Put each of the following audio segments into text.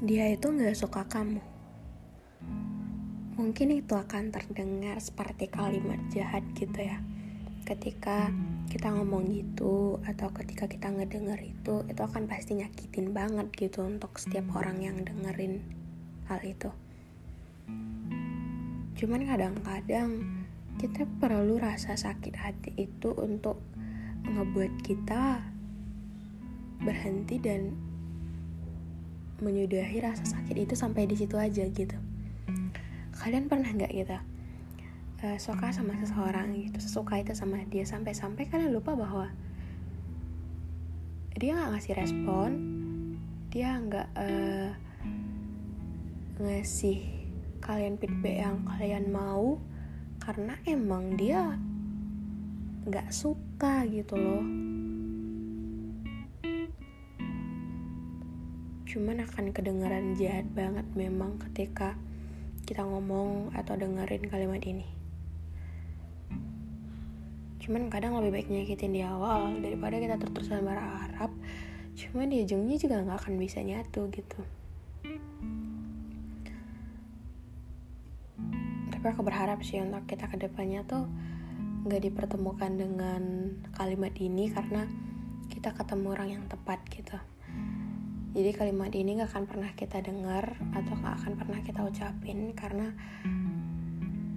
Dia itu gak suka kamu. Mungkin itu akan terdengar seperti kalimat jahat gitu ya. Ketika kita ngomong gitu atau ketika kita ngedenger itu itu akan pasti nyakitin banget gitu untuk setiap orang yang dengerin hal itu cuman kadang-kadang kita perlu rasa sakit hati itu untuk ngebuat kita berhenti dan menyudahi rasa sakit itu sampai di situ aja gitu. Kalian pernah nggak gitu? Uh, suka sama seseorang gitu sesuka itu sama dia sampai-sampai kalian lupa bahwa dia nggak ngasih respon dia nggak uh, ngasih kalian feedback yang kalian mau karena emang dia nggak suka gitu loh cuman akan kedengaran jahat banget memang ketika kita ngomong atau dengerin kalimat ini. Cuman kadang lebih baik nyakitin di awal daripada kita terus-terusan berharap cuman di ujungnya juga nggak akan bisa nyatu gitu. Tapi aku berharap sih untuk kita ke depannya tuh nggak dipertemukan dengan kalimat ini karena kita ketemu orang yang tepat gitu jadi kalimat ini gak akan pernah kita dengar atau gak akan pernah kita ucapin karena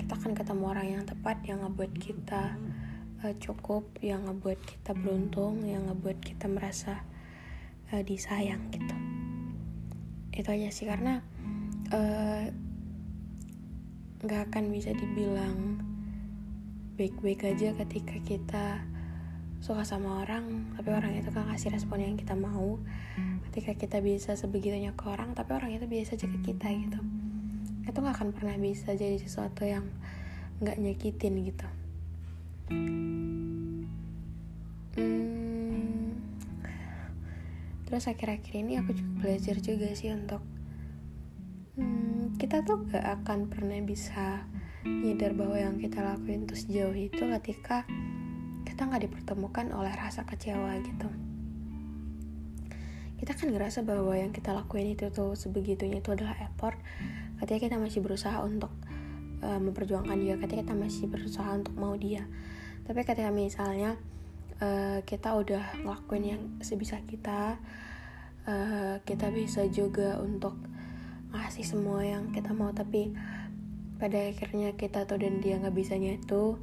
kita akan ketemu orang yang tepat yang ngebuat kita uh, cukup yang ngebuat kita beruntung yang ngebuat kita merasa uh, disayang gitu. Itu aja sih karena uh, nggak akan bisa dibilang baik-baik aja ketika kita suka sama orang tapi orang itu kan kasih respon yang kita mau. Ketika kita bisa sebegitunya ke orang tapi orang itu biasa aja ke kita gitu. Itu nggak akan pernah bisa jadi sesuatu yang nggak nyakitin gitu. Hmm, terus akhir-akhir ini aku juga belajar juga sih untuk hmm, kita tuh gak akan pernah bisa nyadar bahwa yang kita lakuin terus jauh itu ketika kita nggak dipertemukan oleh rasa kecewa gitu. Kita kan ngerasa bahwa yang kita lakuin itu tuh sebegitunya itu adalah effort. Ketika kita masih berusaha untuk uh, memperjuangkan dia ketika kita masih berusaha untuk mau dia. Tapi ketika misalnya uh, kita udah ngelakuin yang sebisa kita uh, kita bisa juga untuk ngasih semua yang kita mau. Tapi pada akhirnya kita tuh dan dia nggak bisa nyatu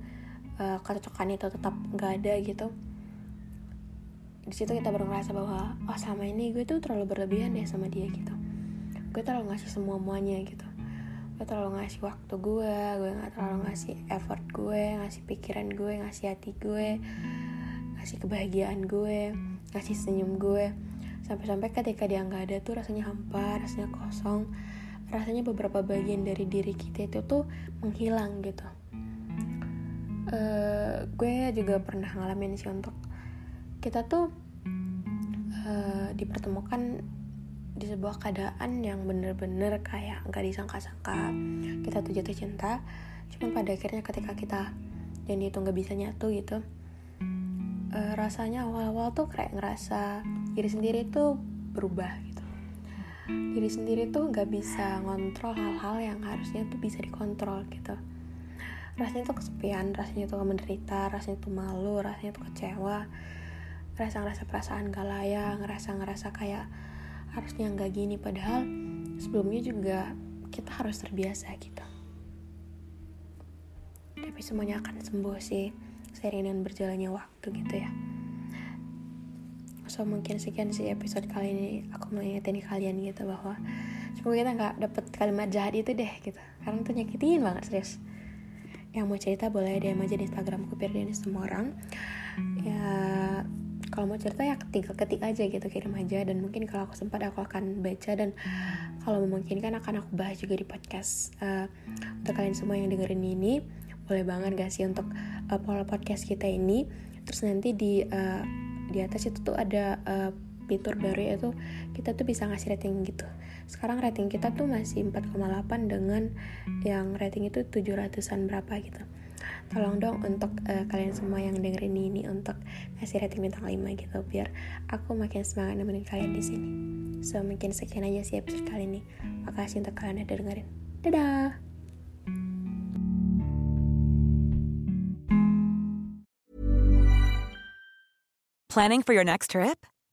uh, kecocokan itu tetap nggak ada gitu. Di situ kita baru ngerasa bahwa oh selama ini gue tuh terlalu berlebihan deh sama dia gitu. Gue terlalu ngasih semua muanya gitu. Gue terlalu ngasih waktu gue gue nggak terlalu ngasih effort gue ngasih pikiran gue ngasih hati gue ngasih kebahagiaan gue ngasih senyum gue. Sampai-sampai ketika dia nggak ada tuh rasanya hampa rasanya kosong. Rasanya beberapa bagian dari diri kita itu tuh menghilang gitu uh, gue juga pernah ngalamin sih untuk kita tuh uh, dipertemukan di sebuah keadaan yang bener-bener kayak nggak disangka-sangka. Kita tuh jatuh cinta cuman pada akhirnya ketika kita dan itu nggak bisa nyatu gitu uh, rasanya awal-awal tuh kayak ngerasa diri sendiri tuh berubah gitu. Diri sendiri tuh nggak bisa ngontrol hal-hal yang harusnya tuh bisa dikontrol gitu rasanya tuh kesepian rasanya tuh menderita rasanya tuh malu rasanya tuh kecewa. Ngerasa ngerasa perasaan gak layak ngerasa ngerasa kayak harusnya nggak gini. Padahal sebelumnya juga kita harus terbiasa gitu. Tapi semuanya akan sembuh sih sering dengan berjalannya waktu gitu ya. So mungkin sekian sih episode kali ini aku mau ingetin kalian gitu bahwa semoga kita nggak dapet kalimat jahat itu deh gitu. Karena itu nyakitin banget serius yang mau cerita boleh DM aja di Instagramku di semua orang. Ya kalau mau cerita ya ketik ketik aja gitu kirim aja. Dan mungkin kalau aku sempat aku akan baca. Dan kalau memungkinkan akan aku bahas juga di podcast uh, untuk kalian semua yang dengerin ini. Boleh banget gak sih untuk uh, pola podcast kita ini? Terus nanti di uh, di atas itu tuh ada uh, fitur baru yaitu kita tuh bisa ngasih rating gitu. Sekarang rating kita tuh masih 4,8 dengan yang rating itu 700an berapa gitu. Tolong dong untuk uh, kalian semua yang dengerin ini untuk ngasih rating bintang 5 gitu biar aku makin semangat nemenin kalian di sini. So mungkin sekian aja sih episode kali ini. Makasih untuk kalian udah dengerin. Dadah! Planning for your next trip?